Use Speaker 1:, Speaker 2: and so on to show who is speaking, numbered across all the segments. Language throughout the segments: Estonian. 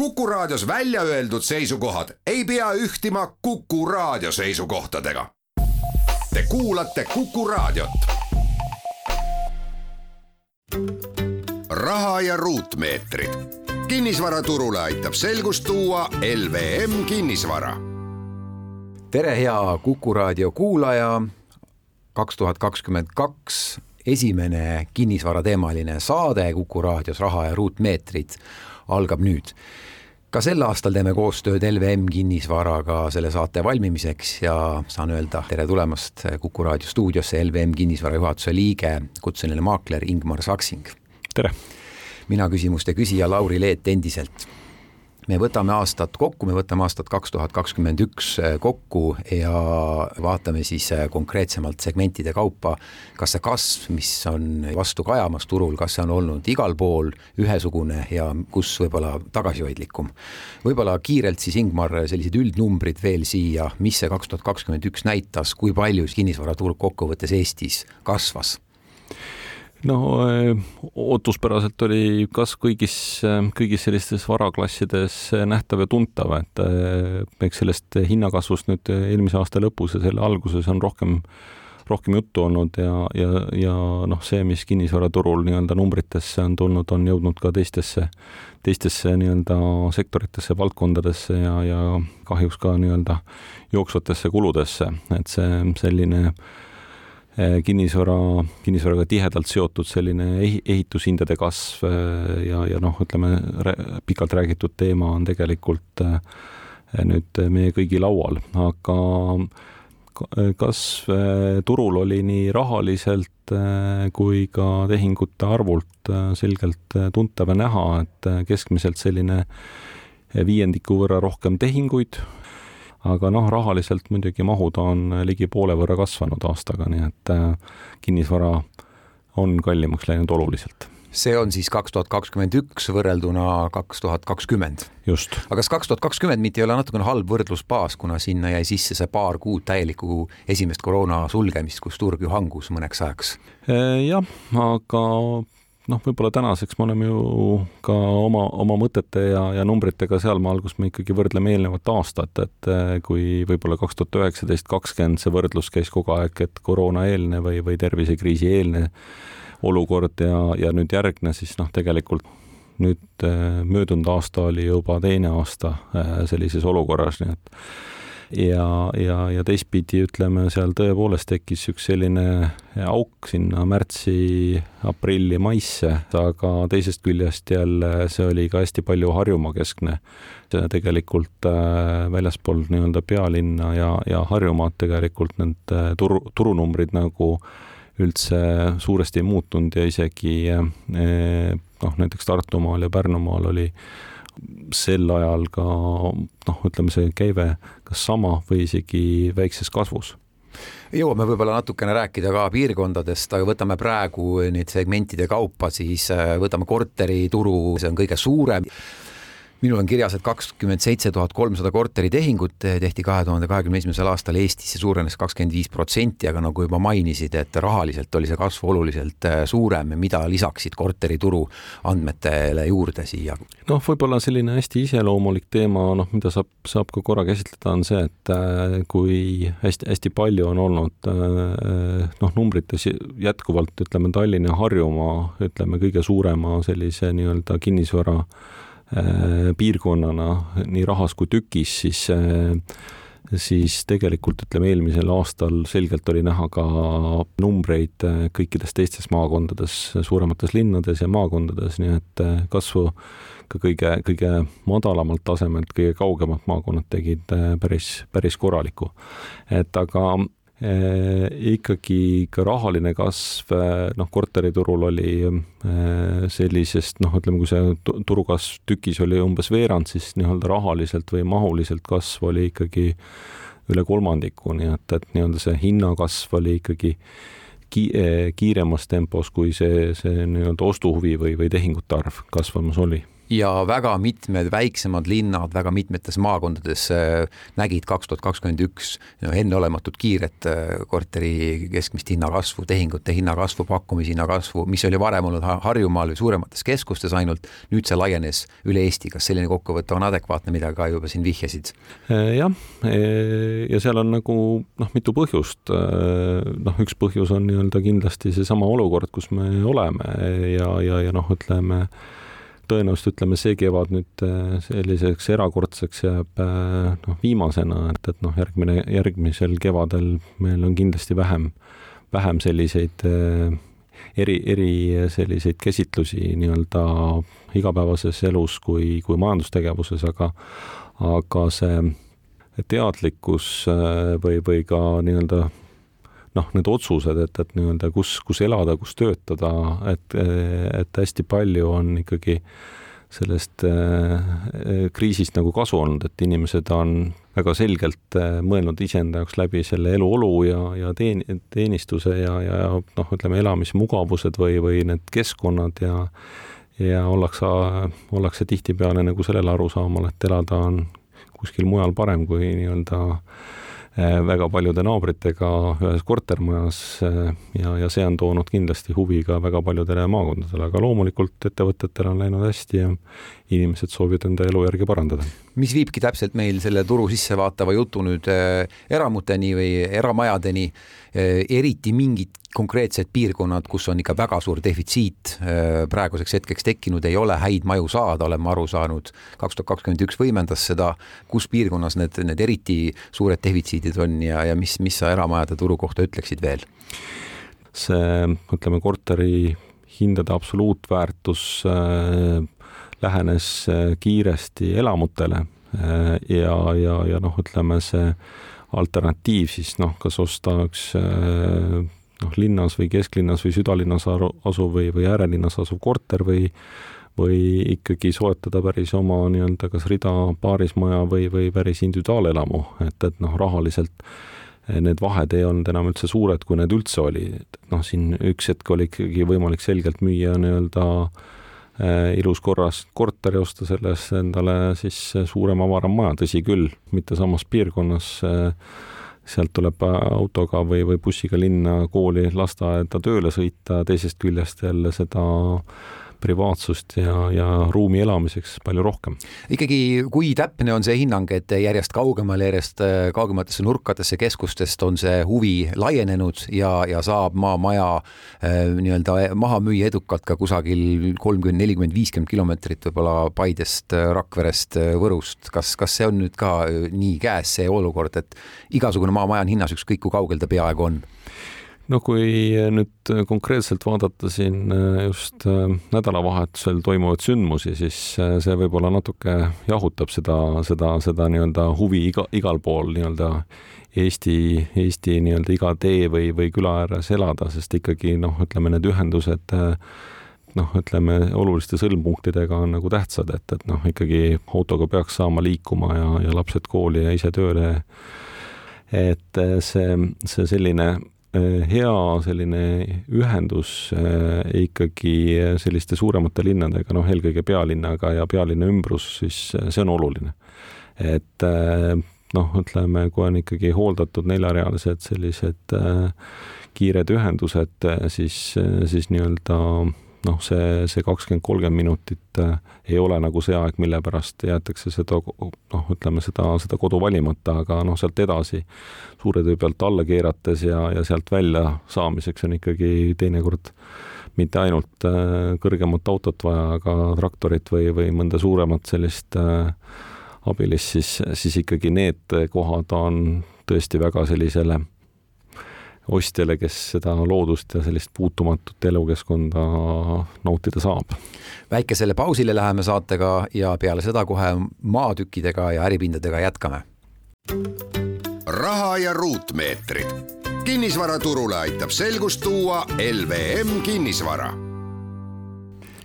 Speaker 1: Kuku Raadios välja öeldud seisukohad ei pea ühtima Kuku Raadio seisukohtadega. Te kuulate Kuku Raadiot. raha ja ruutmeetrid. kinnisvaraturule aitab selgust tuua LVM kinnisvara.
Speaker 2: tere, hea Kuku Raadio kuulaja. kaks tuhat kakskümmend kaks esimene kinnisvarateemaline saade Kuku raadios Raha ja ruutmeetrid algab nüüd. Ka sel aastal teeme koostööd LVM kinnisvaraga selle saate valmimiseks ja saan öelda tere tulemast Kuku raadio stuudiosse LVM kinnisvara juhatuse liige, kutseline maakler Ingmar Saksing.
Speaker 3: tere!
Speaker 2: mina küsimuste küsija Lauri Leet endiselt me võtame aastat kokku, me võtame aastat kaks tuhat kakskümmend üks äh, kokku ja vaatame siis äh, konkreetsemalt segmentide kaupa, kas see kasv, mis on vastu kajamas turul, kas see on olnud igal pool ühesugune ja kus võib-olla tagasihoidlikum. võib-olla kiirelt siis Ingmar sellised üldnumbrid veel siia, mis see kaks tuhat kakskümmend üks näitas, kui palju kinnisvaraturg kokkuvõttes Eestis kasvas
Speaker 3: no eh, ootuspäraselt oli kasv kõigis, eh, kõigis sellistes varaklassides eh, nähtav ja tuntav, et eks sellest hinnakasvust nüüd eelmise aasta lõpus ja selle alguses on rohkem, rohkem juttu olnud ja, ja, ja noh, see, mis kinnisvaraturul nii-öelda numbritesse on tulnud, on jõudnud ka teistesse, teistesse nii-öelda sektoritesse, valdkondadesse ja, ja kahjuks ka nii-öelda jooksvatesse kuludesse, et see selline kinnisvara, kinnisvaraga tihedalt seotud selline ehitushindade kasv eh, ja, ja noh, ütleme pikalt räägitud teema on tegelikult eh, nüüd meie kõigi laual, aga kasv turul oli nii rahaliselt kui ka tehingute arvult selgelt tuntav ja näha, et keskmiselt selline viiendiku võrra rohkem tehinguid aga noh, rahaliselt muidugi mahud on ligi poole võrra kasvanud aastaga, nii et äh, kinnisvara on kallimaks läinud oluliselt
Speaker 2: see on siis kaks tuhat kakskümmend üks võrrelduna kaks tuhat kakskümmend.
Speaker 3: just.
Speaker 2: aga kas kaks tuhat kakskümmend mitte ei ole natukene halb võrdlusbaas, kuna sinna jäi sisse see paar kuud täielikku esimest koroona sulgemist, kus turg ju hangus mõneks ajaks?
Speaker 3: Äh, jah, aga noh, võib-olla tänaseks me oleme ju ka oma, oma mõtete ja, ja numbritega sealmaal, kus me ikkagi võrdleme eelnevat aastat, et eh, kui võib-olla kaks tuhat üheksateist, kakskümmend see võrdlus käis kogu aeg, et koroonaeelne või, või tervisekriisi eelne olukord ja, ja nüüd järgne, siis noh, tegelikult nüüd eh, möödunud aasta oli juba teine aasta eh, sellises olukorras, nii et ja, ja, ja teistpidi ütleme, seal tõepoolest tekkis üks selline auk sinna märtsi, aprilli, maisse, aga teisest küljest jälle see oli ka hästi palju Harjumaa keskne. tegelikult äh, väljaspool nii-öelda pealinna ja, ja Harjumaad tegelikult need äh, turu, turunumbrid nagu üldse suuresti ei muutunud ja isegi äh, noh, näiteks Tartumaal ja Pärnumaal oli sel ajal ka noh, ütleme see käive kas sama või isegi väikses kasvus.
Speaker 2: Jõuame võib-olla natukene rääkida ka piirkondadest, aga võtame praegu neid segmentide kaupa, siis äh, võtame korterituru, see on kõige suurem minul on kirjas, et kakskümmend seitse tuhat kolmsada korteritehingut tehti kahe tuhande kahekümne esimesel aastal Eestis, see suurenes kakskümmend viis protsenti, aga nagu juba mainisid, et rahaliselt oli see kasv oluliselt äh, suurem, mida lisaksid korterituru andmetele juurde siia?
Speaker 3: noh, võib-olla selline hästi iseloomulik teema, noh, mida saab, saab ka korra käsitleda, on see, et äh, kui hästi-hästi palju on olnud noh, numbrites jätkuvalt ütleme, Tallinn ja Harjumaa, ütleme, kõige suurema sellise nii-öelda kinnisvara Äh, piirkonnana nii rahas kui tükis, siis äh, siis tegelikult ütleme, eelmisel aastal selgelt oli näha ka numbreid äh, kõikides teistes maakondades, suuremates linnades ja maakondades, nii et kasvu ka kõige, kõige madalamalt tasemelt, kõige kaugemad maakonnad tegid päris, päris korralikku. et aga Äh, ikkagi ka rahaline kasv, äh, noh, korteriturul oli äh, sellisest, noh, ütleme, kui see turukasv tükis oli umbes veerand, siis nii-öelda rahaliselt või mahuliselt kasv oli ikkagi üle kolmandiku, nii et, et nii-öelda see hinnakasv oli ikkagi ki-, kiiremas tempos, kui see, see nii-öelda ostuhuvi või, või tehingute arv kasvamas oli
Speaker 2: ja väga mitmed väiksemad linnad väga mitmetes maakondades äh, nägid kaks tuhat kakskümmend üks enneolematut kiiret äh, korteri keskmist hinnakasvu, tehingute hinnakasvu, pakkumishinna kasvu, mis oli varem olnud Harjumaal või suuremates keskustes ainult, nüüd see laienes üle Eesti. kas selline kokkuvõte on adekvaatne, mida ka juba siin vihjasid?
Speaker 3: Äh, jah, ja seal on nagu noh, mitu põhjust. noh, üks põhjus on nii-öelda kindlasti seesama olukord, kus me oleme ja, ja, ja noh, ütleme tõenäoliselt ütleme, see kevad nüüd äh, selliseks erakordseks jääb äh, noh, viimasena, et, et noh, järgmine, järgmisel kevadel meil on kindlasti vähem, vähem selliseid äh, eri, eri selliseid käsitlusi nii-öelda igapäevases elus kui, kui majandustegevuses, aga, aga see teadlikkus või, või ka nii-öelda noh, need otsused, et, et nii-öelda kus, kus elada, kus töötada, et, et hästi palju on ikkagi sellest äh, kriisist nagu kasu olnud, et inimesed on väga selgelt äh, mõelnud iseenda jaoks läbi selle eluolu ja, ja teen-, teenistuse ja, ja noh, ütleme elamismugavused või, või need keskkonnad ja ja ollakse, ollakse tihtipeale nagu sellele arusaamal, et elada on kuskil mujal parem kui nii-öelda äh, Eh, väga paljude naabritega ühes kortermajas eh, ja, ja see on toonud kindlasti huvi ka väga paljudele maakondadele, aga loomulikult ettevõtetel on läinud hästi ja inimesed soovivad enda elujärge parandada.
Speaker 2: mis viibki täpselt meil selle turu sissevaatava jutu nüüd äh, eramuteni või eramajadeni äh,, eriti mingid konkreetsed piirkonnad, kus on ikka väga suur defitsiit äh, praeguseks hetkeks tekkinud, ei ole häid maju saada, oleme aru saanud. kaks tuhat kakskümmend üks võimendas seda, kus piirkonnas need, need eriti suured defitsiidid on ja, ja mis, mis sa eramajade turu kohta ütleksid veel?
Speaker 3: see, ütleme korteri hindade absoluutväärtus äh, lähenes äh, kiiresti elamutele äh, ja, ja, ja noh, ütleme see alternatiiv siis noh, kas osta üks äh, noh, linnas või kesklinnas või südalinnas asuv või, või äärelinnas asuv korter või või ikkagi soetada päris oma nii-öelda kas rida paarismaja või, või päris individuaalelamu, et, et noh, rahaliselt need vahed ei olnud enam üldse suured, kui need üldse oli, et noh, siin üks hetk oli ikkagi võimalik selgelt müüa nii-öelda Äh, ilus korras korteri, osta selles endale siis suurem avaram maja, tõsi küll, mitte samas piirkonnas, äh, sealt tuleb autoga või, või bussiga linna, kooli, lasteaeda tööle sõita, teisest küljest jälle seda privaatsust ja, ja ruumi elamiseks palju rohkem.
Speaker 2: ikkagi, kui täpne on see hinnang, et järjest kaugemal, järjest äh, kaugematesse nurkadesse keskustest on see huvi laienenud ja, ja saab maamaja äh, nii-öelda maha müüa edukalt ka kusagil kolmkümmend, nelikümmend, viiskümmend kilomeetrit võib-olla Paidest, Rakverest, Võrust, kas, kas see on nüüd ka nii käes, see olukord, et igasugune maamaja on hinnas, ükskõik kui kaugel ta peaaegu on?
Speaker 3: No kui nüüd konkreetselt vaadata siin äh, just äh, nädalavahetusel toimuvaid sündmusi, siis äh, see võib-olla natuke jahutab seda, seda, seda nii-öelda huvi iga, igal pool nii-öelda Eesti, Eesti nii-öelda iga tee või, või küla ääres elada, sest ikkagi noh, ütleme need ühendused noh, ütleme oluliste sõlmpunktidega on nagu tähtsad, et, et noh, ikkagi autoga peaks saama liikuma ja, ja lapsed kooli ja ise tööle. et see, see selline hea selline ühendus äh, ikkagi selliste suuremate linnadega, noh, eelkõige pealinnaga ja pealinna ümbrus, siis äh, see on oluline. et noh, ütleme, kui on ikkagi hooldatud neljarealised sellised kiired ühendused, siis, siis nii-öelda noh, see, see kakskümmend, kolmkümmend minutit äh, ei ole nagu see aeg, mille pärast jäetakse seda noh, ütleme seda, seda kodu valimata, aga noh, sealt edasi suure töö pealt alla keerates ja, ja sealt välja saamiseks on ikkagi teinekord mitte ainult äh, kõrgemat autot vaja, aga traktorit või, või mõnda suuremat sellist äh, abilist, siis, siis ikkagi need kohad on tõesti väga sellisele ostjale, kes seda loodust ja sellist puutumatut elukeskkonda nautida saab.
Speaker 2: väikesele pausile läheme saatega ja peale seda kohe maatükkidega ja äripindadega jätkame.
Speaker 1: raha ja ruutmeetrid. kinnisvaraturule aitab selgust tuua LVM kinnisvara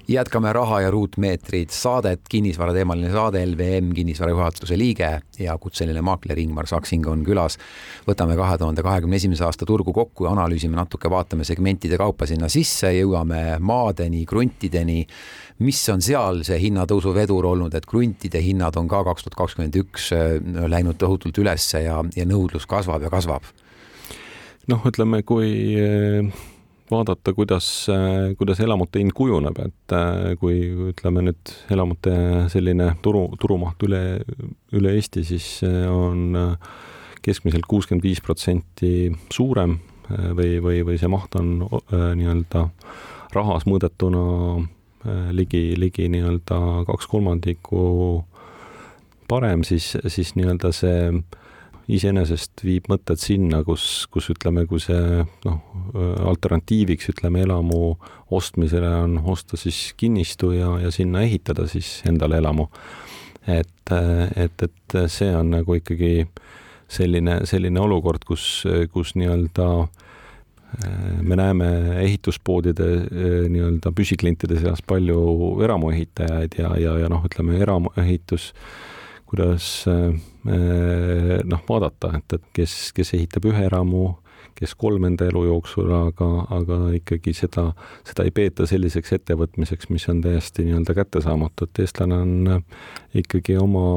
Speaker 2: jätkame Raha ja ruutmeetrid saadet, kinnisvarateemaline saade, LVM kinnisvara juhatuse liige ja kutseline maakler Ingmar Saksing on külas. võtame kahe tuhande kahekümne esimese aasta turgu kokku ja analüüsime natuke, vaatame segmentide kaupa sinna sisse, jõuame maadeni, kruntideni. mis on seal see hinnatõusu vedur olnud, et kruntide hinnad on ka kaks tuhat kakskümmend üks äh, läinud tohutult ülesse ja, ja nõudlus kasvab ja kasvab?
Speaker 3: noh, ütleme, kui äh, vaadata, kuidas, kuidas elamute hind kujuneb, et äh, kui ütleme nüüd elamute selline turu, turumaht üle, üle Eesti, siis äh, on äh, keskmiselt kuuskümmend viis protsenti suurem või, või, või see maht on nii-öelda rahas mõõdetuna ligi, ligi nii-öelda kaks kolmandikku parem, siis, siis nii-öelda see iseenesest viib mõtted sinna, kus, kus ütleme, kui see noh, alternatiiviks ütleme elamu ostmisele on osta siis kinnistu ja, ja sinna ehitada siis endale elamu. et, et, et see on nagu ikkagi selline, selline olukord, kus, kus nii-öelda me näeme ehituspoodide nii-öelda püsiklientide seas palju eramuehitajaid ja, ja, ja noh, ütleme eramuehitus kuidas eh, noh, vaadata, et, et kes, kes ehitab ühe eramu, kes kolm enda elu jooksul, aga, aga ikkagi seda, seda ei peeta selliseks ettevõtmiseks, mis on täiesti nii-öelda kättesaamatu, et eestlane on ikkagi oma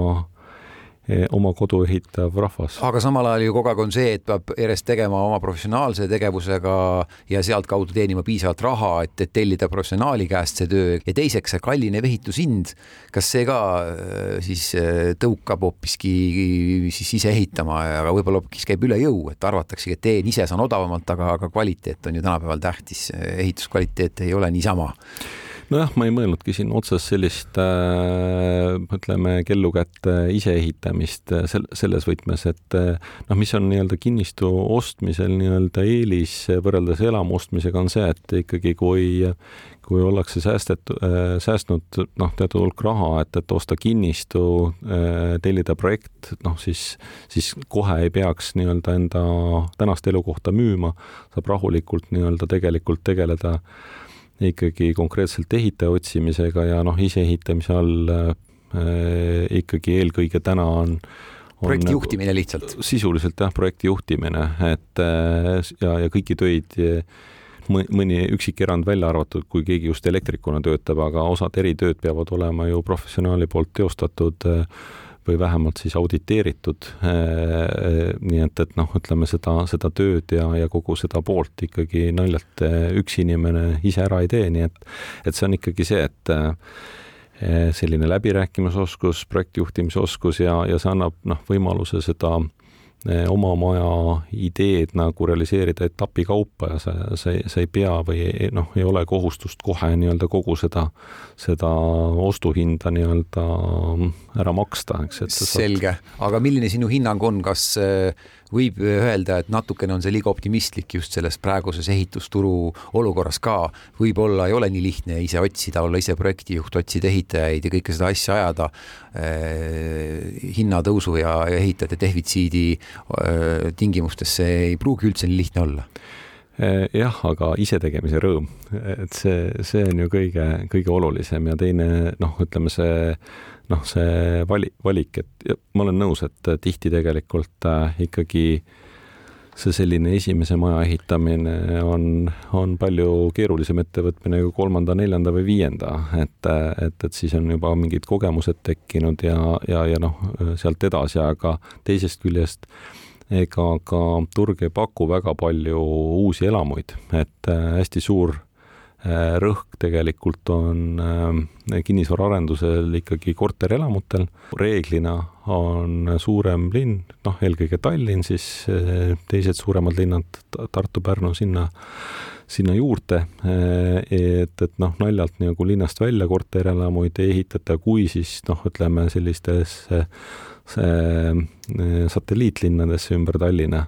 Speaker 3: oma kodu ehitav rahvas.
Speaker 2: aga samal ajal ju kogu aeg on see, et peab järjest tegema oma professionaalse tegevusega ja sealtkaudu teenima piisavalt raha, et, et tellida professionaali käest see töö. Ja teiseks see kallinev ehitushind, kas see ka äh, siis äh, tõukab hoopiski siis ise ehitama, aga võib-olla hoopis käib üle jõu, et arvataksegi, et teen ise, saan odavamalt, aga, aga kvaliteet on ju tänapäeval tähtis, ehituskvaliteet ei ole niisama
Speaker 3: nojah, ma ei mõelnudki siin otsas sellist äh, ütleme, kellukätte iseehitamist äh, sel-, selles võtmes, et äh, noh, mis on nii-öelda kinnistu ostmisel nii-öelda eelis võrreldes elamu ostmisega, on see, et ikkagi kui kui ollakse säästet- äh,, säästnud noh, teatud hulk raha, et, et osta kinnistu tellida projekt, noh siis, siis kohe ei peaks nii-öelda enda tänast elukohta müüma, saab rahulikult nii-öelda tegelikult tegeleda äh, ikkagi konkreetselt ehitaja otsimisega ja noh, iseehitamise all äh, ikkagi eelkõige täna on
Speaker 2: projekti nagu juhtimine lihtsalt?
Speaker 3: sisuliselt jah, projekti juhtimine, et äh, ja, ja kõiki töid mõni üksik erand välja arvatud, kui keegi just elektrikuna töötab, aga osad eritööd peavad olema ju professionaali poolt teostatud äh, või vähemalt siis auditeeritud. Äh, nii et, et noh, ütleme seda, seda tööd ja, ja kogu seda poolt ikkagi naljalt äh, üks inimene ise ära ei tee, nii et, et see on ikkagi see, et selline läbirääkimisoskus, projektijuhtimise oskus ja, ja see annab noh, võimaluse seda Eh, oma maja ideed nagu realiseerida etapi kaupa ja sa, sa, sa ei pea või noh, ei ole kohustust kohe nii-öelda kogu seda, seda ostuhinda nii-öelda ära maksta, eks.
Speaker 2: selge, aga milline sinu hinnang on, kas äh, võib öelda, et natukene on see liiga optimistlik just selles praeguses ehitusturu olukorras ka. võib-olla ei ole nii lihtne ise otsida, olla ise projektijuht, otsida ehitajaid ja kõike seda asja ajada eh,. hinnatõusu ja ehitajate defitsiidi eh, tingimustes see ei pruugi üldse nii lihtne olla
Speaker 3: eh, jah, aga isetegemise rõõm, et see, see on ju kõige, kõige olulisem ja teine noh, ütleme see noh, see vali, valik, et ma olen nõus, et tihti tegelikult äh, ikkagi see selline esimese maja ehitamine on, on palju keerulisem ettevõtmine kui kolmanda, neljanda või viienda, et, et, et siis on juba mingid kogemused tekkinud ja, ja, ja noh, sealt edasi, aga teisest küljest ega ka turg ei paku väga palju uusi elamuid, et äh, hästi suur rõhk tegelikult on äh, kinnisvaraarendusel ikkagi korterelamutel. reeglina on suurem linn, noh, eelkõige Tallinn, siis äh, teised suuremad linnad, Tartu, Pärnu, sinna, sinna juurde. et, et noh, naljalt nagu linnast välja korterelamuid ei ehitata, kui siis noh, ütleme sellistes satelliitlinnadesse ümber Tallinna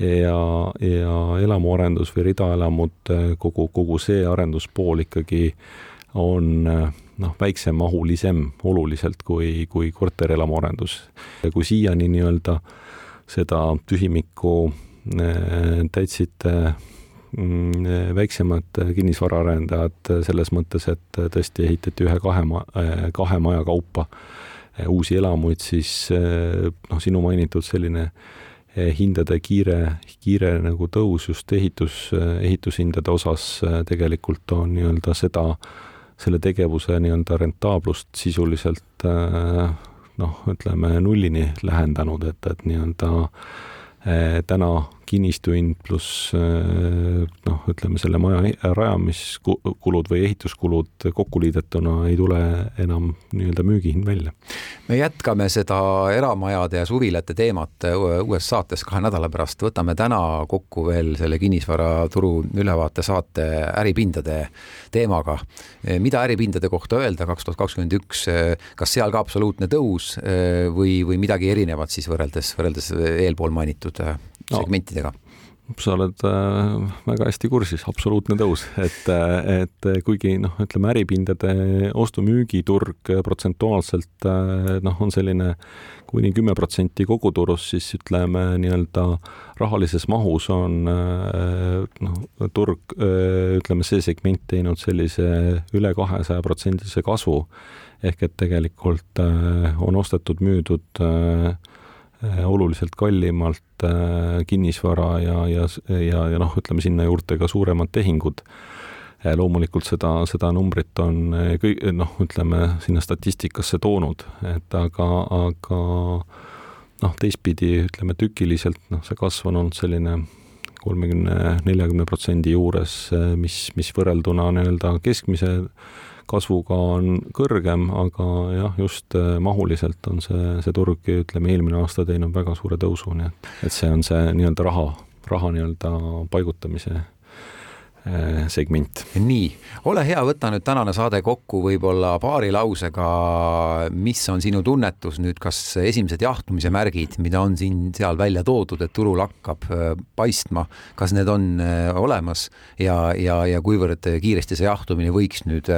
Speaker 3: ja, ja elamuarendus või ridaelamud, kogu, kogu see arenduspool ikkagi on noh, väiksemahulisem oluliselt kui, kui korterelamuarendus. kui siiani nii-öelda seda tühimikku äh, täitsid mm, väiksemad kinnisvaraarendajad selles mõttes, et tõesti ehitati ühe-kahe ma-, kahe maja kaupa uusi elamuid, siis noh, sinu mainitud selline hindade kiire, kiire nagu tõus just ehitus, ehitushindade osas tegelikult on nii-öelda seda, selle tegevuse nii-öelda rentaablust sisuliselt noh, ütleme nullini lähendanud, et, et nii-öelda eh, täna kinnistu hind pluss eh, noh, ütleme selle maja rajamiskulud või ehituskulud kokku liidetuna ei tule enam nii-öelda müügihind välja.
Speaker 2: me jätkame seda eramajade ja suvilate teemat uues saates kahe nädala pärast, võtame täna kokku veel selle kinnisvaraturu ülevaate saate äripindade teemaga. mida äripindade kohta öelda kaks tuhat kakskümmend üks, kas seal ka absoluutne tõus või, või midagi erinevat siis võrreldes, võrreldes eelpool mainitud segmentidega no.?
Speaker 3: sa oled äh, väga hästi kursis, absoluutne tõus, et, äh, et kuigi noh, ütleme äripindade ostu-müügiturg protsentuaalselt äh, noh, on selline kuni kümme protsenti koguturust, siis ütleme nii-öelda rahalises mahus on noh, turg, ütleme see segment teinud sellise üle kahesaja protsendise kasvu ehk et tegelikult on ostetud-müüdud äh, Äh, oluliselt kallimalt äh, kinnisvara ja, ja, ja, ja noh, ütleme sinna juurde ka suuremad tehingud. Äh, loomulikult seda, seda numbrit on kõik, noh, ütleme sinna statistikasse toonud, et aga, aga noh, teistpidi ütleme tükiliselt, noh, see kasv on olnud selline kolmekümne, neljakümne protsendi juures, mis, mis võrrelduna nii-öelda keskmise kasvuga on kõrgem, aga jah, just äh, mahuliselt on see, see turg, ütleme, eelmine aasta teinud väga suure tõusu, nii et, et see on see nii-öelda raha, raha nii-öelda paigutamise segment.
Speaker 2: nii, ole hea, võta nüüd tänane saade kokku võib-olla paari lausega, mis on sinu tunnetus nüüd, kas esimesed jahtumise märgid, mida on siin-seal välja toodud, et turul hakkab äh, paistma, kas need on äh, olemas ja, ja, ja kuivõrd kiiresti see jahtumine võiks nüüd,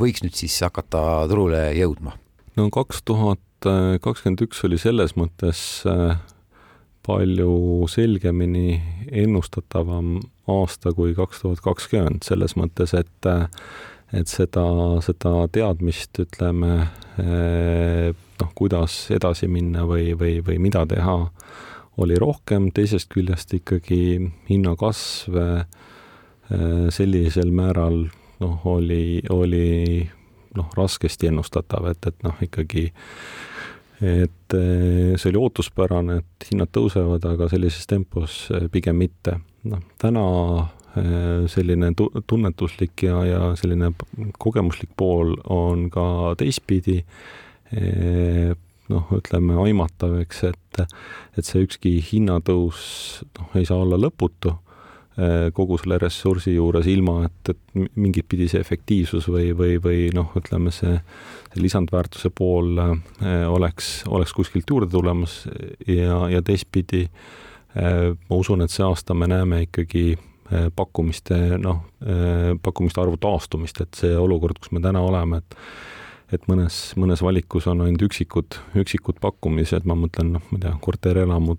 Speaker 2: võiks nüüd siis hakata turule jõudma?
Speaker 3: no kaks tuhat kakskümmend üks oli selles mõttes palju selgemini ennustatavam aasta kui kaks tuhat kakskümmend, selles mõttes, et et seda, seda teadmist, ütleme, noh, kuidas edasi minna või, või, või mida teha, oli rohkem, teisest küljest ikkagi hinnakasv sellisel määral noh, oli, oli noh, raskesti ennustatav, et, et noh, ikkagi et see oli ootuspärane, et hinnad tõusevad, aga sellises tempos pigem mitte noh, täna äh, selline tunnetuslik ja, ja selline kogemuslik pool on ka teistpidi äh, noh, ütleme aimatav, eks, et, et see ükski hinnatõus noh, ei saa olla lõputu äh, kogu selle ressursi juures, ilma et, et mingit pidi see efektiivsus või, või, või noh, ütleme see, see lisandväärtuse pool oleks, oleks kuskilt juurde tulemas ja, ja teistpidi Äh, ma usun, et see aasta me näeme ikkagi äh, pakkumiste, noh, äh, pakkumiste arvu taastumist, et see olukord, kus me täna oleme, et et mõnes, mõnes valikus on ainult üksikud, üksikud pakkumised, ma mõtlen, noh, ma ei tea, korterelamud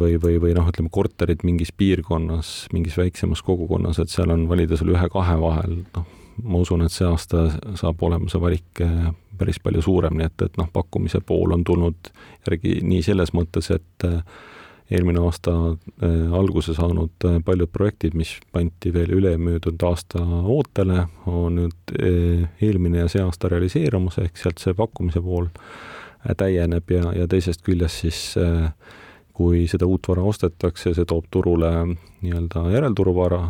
Speaker 3: või, või, või noh, ütleme korterid mingis piirkonnas, mingis väiksemas kogukonnas, et seal on valida seal ühe-kahe vahel, noh, ma usun, et see aasta saab olema see valik päris palju suurem, nii et, et noh, pakkumise pool on tulnud järgi nii selles mõttes, et äh, eelmine aasta äh, alguse saanud äh, paljud projektid, mis pandi veel ülemöödunud aasta ootele, on nüüd eelmine ja see aasta realiseerumas, ehk sealt see pakkumise pool täieneb ja, ja teisest küljest siis kui seda uut vara ostetakse, see toob turule nii-öelda järelturuvara,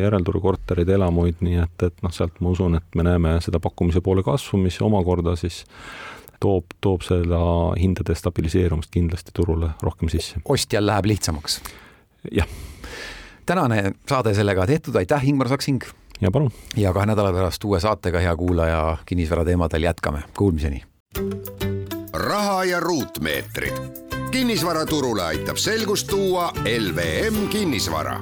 Speaker 3: järelturukorterid, elamuid, nii et, et noh, sealt ma usun, et me näeme seda pakkumise poole kasvu, mis omakorda siis toob, toob seda hindade stabiliseerumist kindlasti turule rohkem sisse.
Speaker 2: ostjal läheb lihtsamaks?
Speaker 3: jah.
Speaker 2: tänane saade sellega tehtud, aitäh, Ingmar Saksing!
Speaker 3: ja palun!
Speaker 2: ja kahe nädala pärast uue saatega, hea kuulaja, kinnisvara teemadel jätkame, kuulmiseni!
Speaker 1: raha ja ruutmeetrid kinnisvaraturule aitab selgust tuua LVM kinnisvara